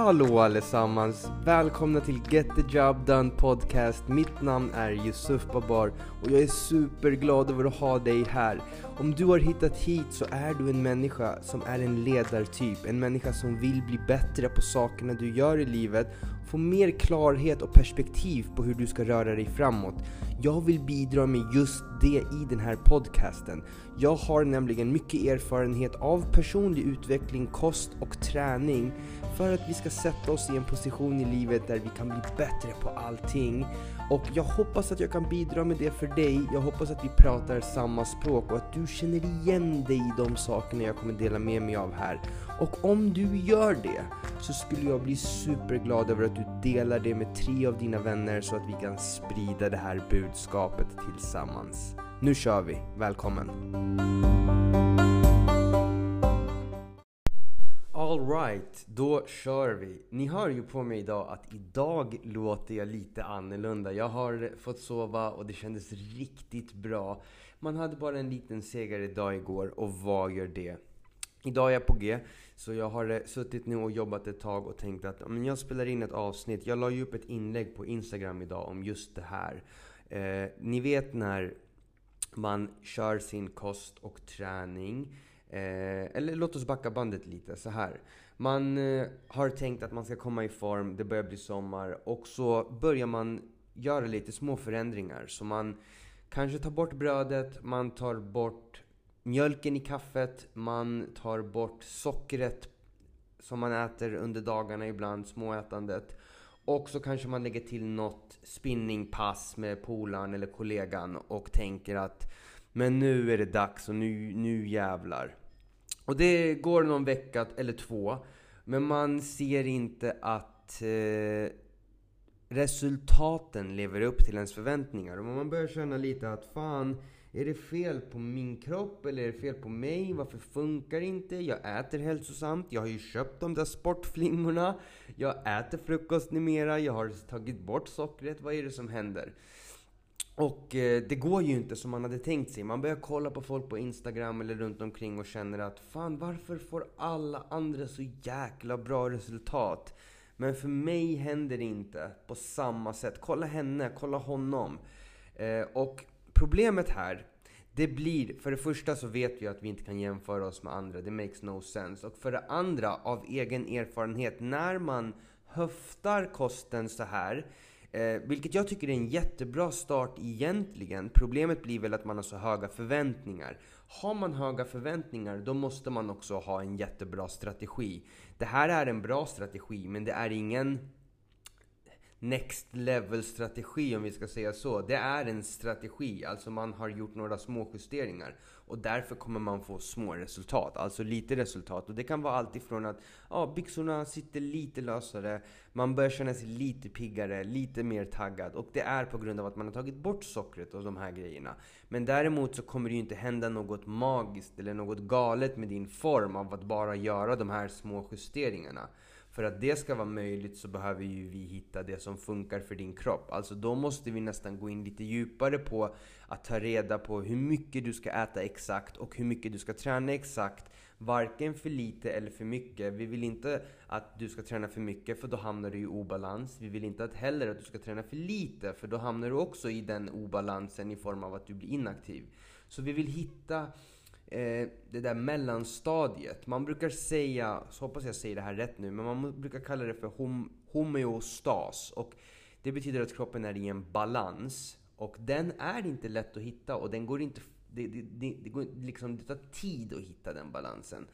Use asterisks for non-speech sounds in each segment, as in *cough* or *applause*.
Hallå allesammans! Välkomna till Get the Job Done Podcast. Mitt namn är Yusuf Babar och jag är superglad över att ha dig här. Om du har hittat hit så är du en människa som är en ledartyp. En människa som vill bli bättre på sakerna du gör i livet. Få mer klarhet och perspektiv på hur du ska röra dig framåt. Jag vill bidra med just det i den här podcasten. Jag har nämligen mycket erfarenhet av personlig utveckling, kost och träning för att vi ska sätta oss i en position i livet där vi kan bli bättre på allting. Och jag hoppas att jag kan bidra med det för dig. Jag hoppas att vi pratar samma språk och att du känner igen dig i de sakerna jag kommer dela med mig av här. Och om du gör det så skulle jag bli superglad över att du delar det med tre av dina vänner så att vi kan sprida det här budskapet tillsammans. Nu kör vi, välkommen! Alright, då kör vi. Ni hör ju på mig idag att idag låter jag lite annorlunda. Jag har fått sova och det kändes riktigt bra. Man hade bara en liten segare dag igår och vad gör det? Idag är jag på G, så jag har eh, suttit nu och jobbat ett tag och tänkt att om jag spelar in ett avsnitt. Jag la ju upp ett inlägg på Instagram idag om just det här. Eh, ni vet när man kör sin kost och träning Eh, eller låt oss backa bandet lite så här. Man eh, har tänkt att man ska komma i form, det börjar bli sommar och så börjar man göra lite små förändringar. Så man kanske tar bort brödet, man tar bort mjölken i kaffet, man tar bort sockret som man äter under dagarna ibland, småätandet. Och så kanske man lägger till något spinningpass med polaren eller kollegan och tänker att men nu är det dags och nu, nu jävlar. Och det går någon vecka eller två. Men man ser inte att eh, resultaten lever upp till ens förväntningar. Och man börjar känna lite att fan, är det fel på min kropp eller är det fel på mig? Varför funkar det inte? Jag äter hälsosamt. Jag har ju köpt de där sportflingorna. Jag äter frukost numera. Jag har tagit bort sockret. Vad är det som händer? Och eh, det går ju inte som man hade tänkt sig. Man börjar kolla på folk på Instagram eller runt omkring och känner att fan varför får alla andra så jäkla bra resultat? Men för mig händer det inte på samma sätt. Kolla henne, kolla honom. Eh, och problemet här, det blir, för det första så vet vi att vi inte kan jämföra oss med andra. Det makes no sense. Och för det andra, av egen erfarenhet, när man höftar kosten så här Eh, vilket jag tycker är en jättebra start egentligen. Problemet blir väl att man har så höga förväntningar. Har man höga förväntningar, då måste man också ha en jättebra strategi. Det här är en bra strategi, men det är ingen next level strategi om vi ska säga så. Det är en strategi, alltså man har gjort några små justeringar. Och därför kommer man få små resultat, alltså lite resultat. Och det kan vara allt ifrån att ja, byxorna sitter lite lösare, man börjar känna sig lite piggare, lite mer taggad. Och det är på grund av att man har tagit bort sockret och de här grejerna. Men däremot så kommer det ju inte hända något magiskt eller något galet med din form av att bara göra de här små justeringarna. För att det ska vara möjligt så behöver ju vi hitta det som funkar för din kropp. Alltså då måste vi nästan gå in lite djupare på att ta reda på hur mycket du ska äta exakt och hur mycket du ska träna exakt. Varken för lite eller för mycket. Vi vill inte att du ska träna för mycket för då hamnar du i obalans. Vi vill inte att heller att du ska träna för lite för då hamnar du också i den obalansen i form av att du blir inaktiv. Så vi vill hitta eh, det där mellanstadiet. Man brukar säga, så hoppas jag säger det här rätt nu, men man brukar kalla det för hom homeostas. Och det betyder att kroppen är i en balans. Och den är inte lätt att hitta och den går inte, det, det, det, det, går, liksom, det tar tid att hitta den balansen.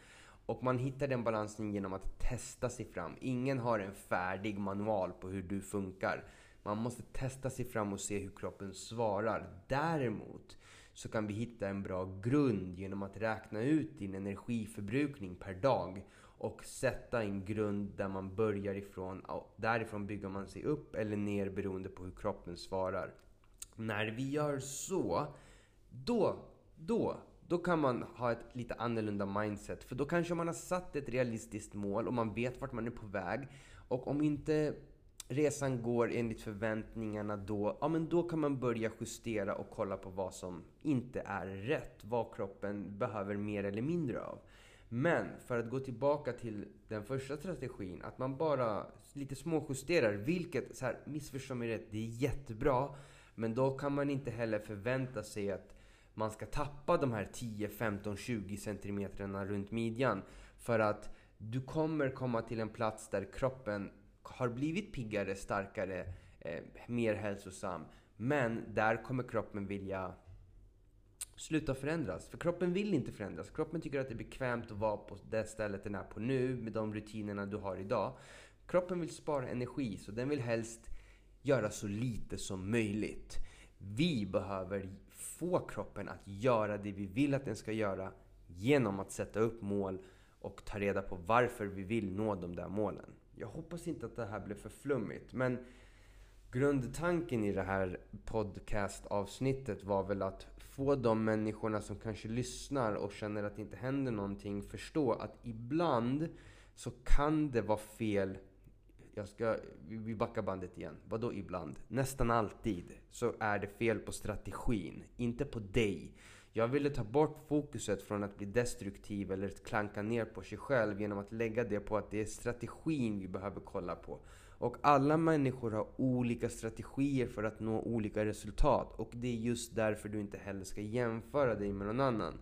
Och man hittar den balansen genom att testa sig fram. Ingen har en färdig manual på hur du funkar. Man måste testa sig fram och se hur kroppen svarar. Däremot så kan vi hitta en bra grund genom att räkna ut din energiförbrukning per dag och sätta en grund där man börjar ifrån. Därifrån bygger man sig upp eller ner beroende på hur kroppen svarar. När vi gör så, då, då, då kan man ha ett lite annorlunda mindset. För då kanske man har satt ett realistiskt mål och man vet vart man är på väg. Och om inte resan går enligt förväntningarna då, ja men då kan man börja justera och kolla på vad som inte är rätt. Vad kroppen behöver mer eller mindre av. Men för att gå tillbaka till den första strategin, att man bara lite småjusterar, vilket, så här, missförstå mig rätt, det är jättebra. Men då kan man inte heller förvänta sig att man ska tappa de här 10, 15, 20 centimeterna runt midjan. För att du kommer komma till en plats där kroppen har blivit piggare, starkare, eh, mer hälsosam. Men där kommer kroppen vilja sluta förändras. För kroppen vill inte förändras. Kroppen tycker att det är bekvämt att vara på det stället den är på nu med de rutinerna du har idag. Kroppen vill spara energi så den vill helst göra så lite som möjligt. Vi behöver få kroppen att göra det vi vill att den ska göra genom att sätta upp mål och ta reda på varför vi vill nå de där målen. Jag hoppas inte att det här blev för flummigt, men grundtanken i det här podcastavsnittet var väl att få de människorna som kanske lyssnar och känner att det inte händer någonting förstå att ibland så kan det vara fel jag ska, vi backar bandet igen. Vadå ibland? Nästan alltid så är det fel på strategin, inte på dig. Jag ville ta bort fokuset från att bli destruktiv eller klanka ner på sig själv genom att lägga det på att det är strategin vi behöver kolla på. Och alla människor har olika strategier för att nå olika resultat. Och det är just därför du inte heller ska jämföra dig med någon annan.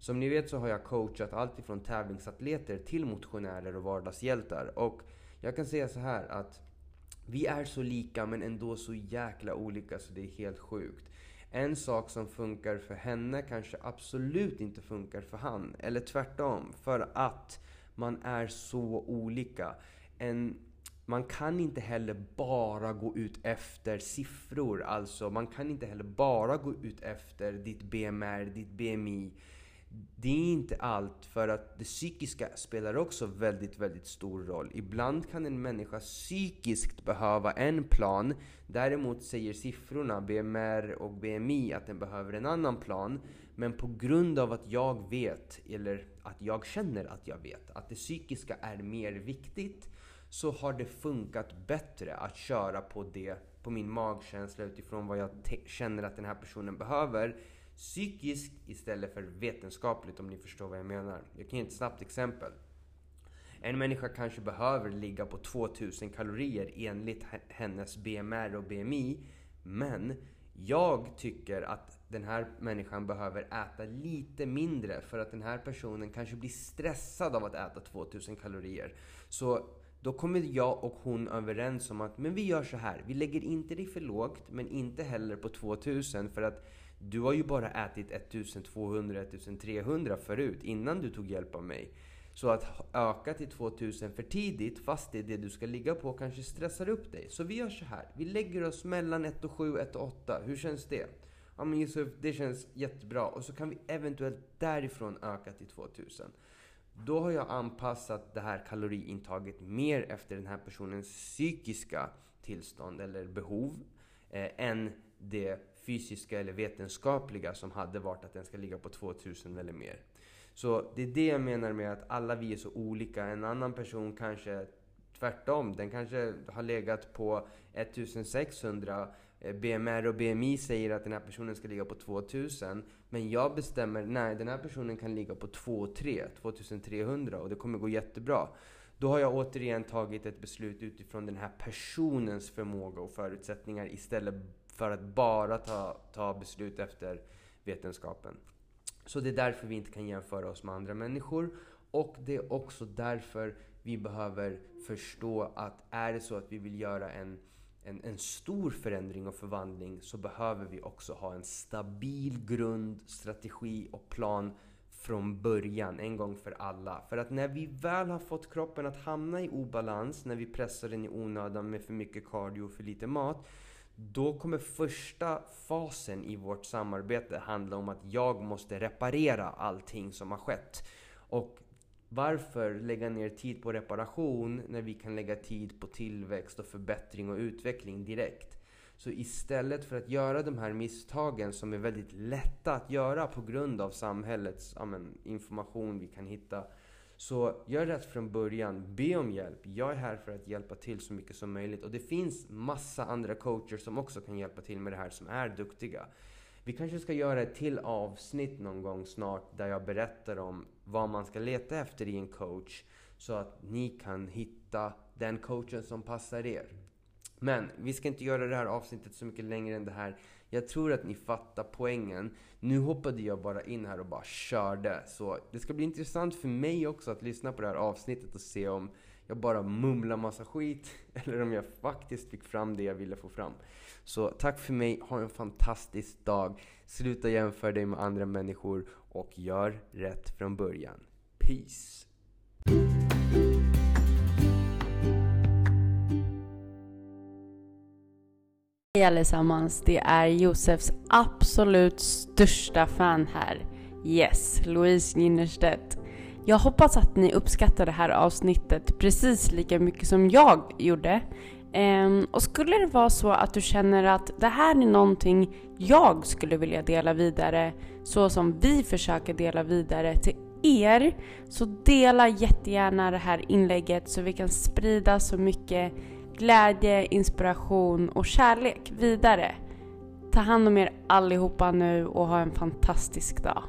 Som ni vet så har jag coachat allt ifrån tävlingsatleter till motionärer och vardagshjältar. Och jag kan säga så här att vi är så lika men ändå så jäkla olika så det är helt sjukt. En sak som funkar för henne kanske absolut inte funkar för han. Eller tvärtom. För att man är så olika. En, man kan inte heller bara gå ut efter siffror. Alltså, man kan inte heller bara gå ut efter ditt BMR, ditt BMI det är inte allt för att det psykiska spelar också väldigt, väldigt stor roll. Ibland kan en människa psykiskt behöva en plan. Däremot säger siffrorna, BMR och BMI, att den behöver en annan plan. Men på grund av att jag vet, eller att jag känner att jag vet, att det psykiska är mer viktigt så har det funkat bättre att köra på det, på min magkänsla utifrån vad jag känner att den här personen behöver psykiskt istället för vetenskapligt om ni förstår vad jag menar. Jag kan ge ett snabbt exempel. En människa kanske behöver ligga på 2000 kalorier enligt hennes BMR och BMI. Men jag tycker att den här människan behöver äta lite mindre för att den här personen kanske blir stressad av att äta 2000 kalorier. Så då kommer jag och hon överens om att men vi gör så här. Vi lägger inte det för lågt men inte heller på 2000 för att du har ju bara ätit 1200-1300 förut innan du tog hjälp av mig. Så att öka till 2000 för tidigt, fast det är det du ska ligga på, kanske stressar upp dig. Så vi gör så här. Vi lägger oss mellan 1 och 7, 1 och 8. Hur känns det? Ja men Yusuf, det känns jättebra. Och så kan vi eventuellt därifrån öka till 2000. Då har jag anpassat det här kaloriintaget mer efter den här personens psykiska tillstånd eller behov eh, än det fysiska eller vetenskapliga som hade varit att den ska ligga på 2000 eller mer. Så det är det jag menar med att alla vi är så olika. En annan person kanske tvärtom. Den kanske har legat på 1600. Eh, BMR och BMI säger att den här personen ska ligga på 2000. Men jag bestämmer, nej den här personen kan ligga på 2 3, 2300 och det kommer gå jättebra. Då har jag återigen tagit ett beslut utifrån den här personens förmåga och förutsättningar istället för att bara ta, ta beslut efter vetenskapen. Så det är därför vi inte kan jämföra oss med andra människor. Och det är också därför vi behöver förstå att är det så att vi vill göra en, en, en stor förändring och förvandling så behöver vi också ha en stabil grund, strategi och plan från början, en gång för alla. För att när vi väl har fått kroppen att hamna i obalans, när vi pressar den i onödan med för mycket cardio och för lite mat, då kommer första fasen i vårt samarbete handla om att jag måste reparera allting som har skett. Och varför lägga ner tid på reparation när vi kan lägga tid på tillväxt och förbättring och utveckling direkt? Så istället för att göra de här misstagen som är väldigt lätta att göra på grund av samhällets ja, men, information vi kan hitta så gör rätt från början. Be om hjälp. Jag är här för att hjälpa till så mycket som möjligt. Och det finns massa andra coacher som också kan hjälpa till med det här, som är duktiga. Vi kanske ska göra ett till avsnitt någon gång snart där jag berättar om vad man ska leta efter i en coach så att ni kan hitta den coachen som passar er. Men vi ska inte göra det här avsnittet så mycket längre än det här. Jag tror att ni fattar poängen. Nu hoppade jag bara in här och bara körde. Så det ska bli intressant för mig också att lyssna på det här avsnittet och se om jag bara mumlar massa skit *laughs* eller om jag faktiskt fick fram det jag ville få fram. Så tack för mig, ha en fantastisk dag. Sluta jämföra dig med andra människor och gör rätt från början. Peace! Hej allesammans, det är Josefs absolut största fan här. Yes, Louise Ginnerstedt. Jag hoppas att ni uppskattar det här avsnittet precis lika mycket som jag gjorde. Ehm, och skulle det vara så att du känner att det här är någonting jag skulle vilja dela vidare så som vi försöker dela vidare till er så dela jättegärna det här inlägget så vi kan sprida så mycket glädje, inspiration och kärlek vidare. Ta hand om er allihopa nu och ha en fantastisk dag.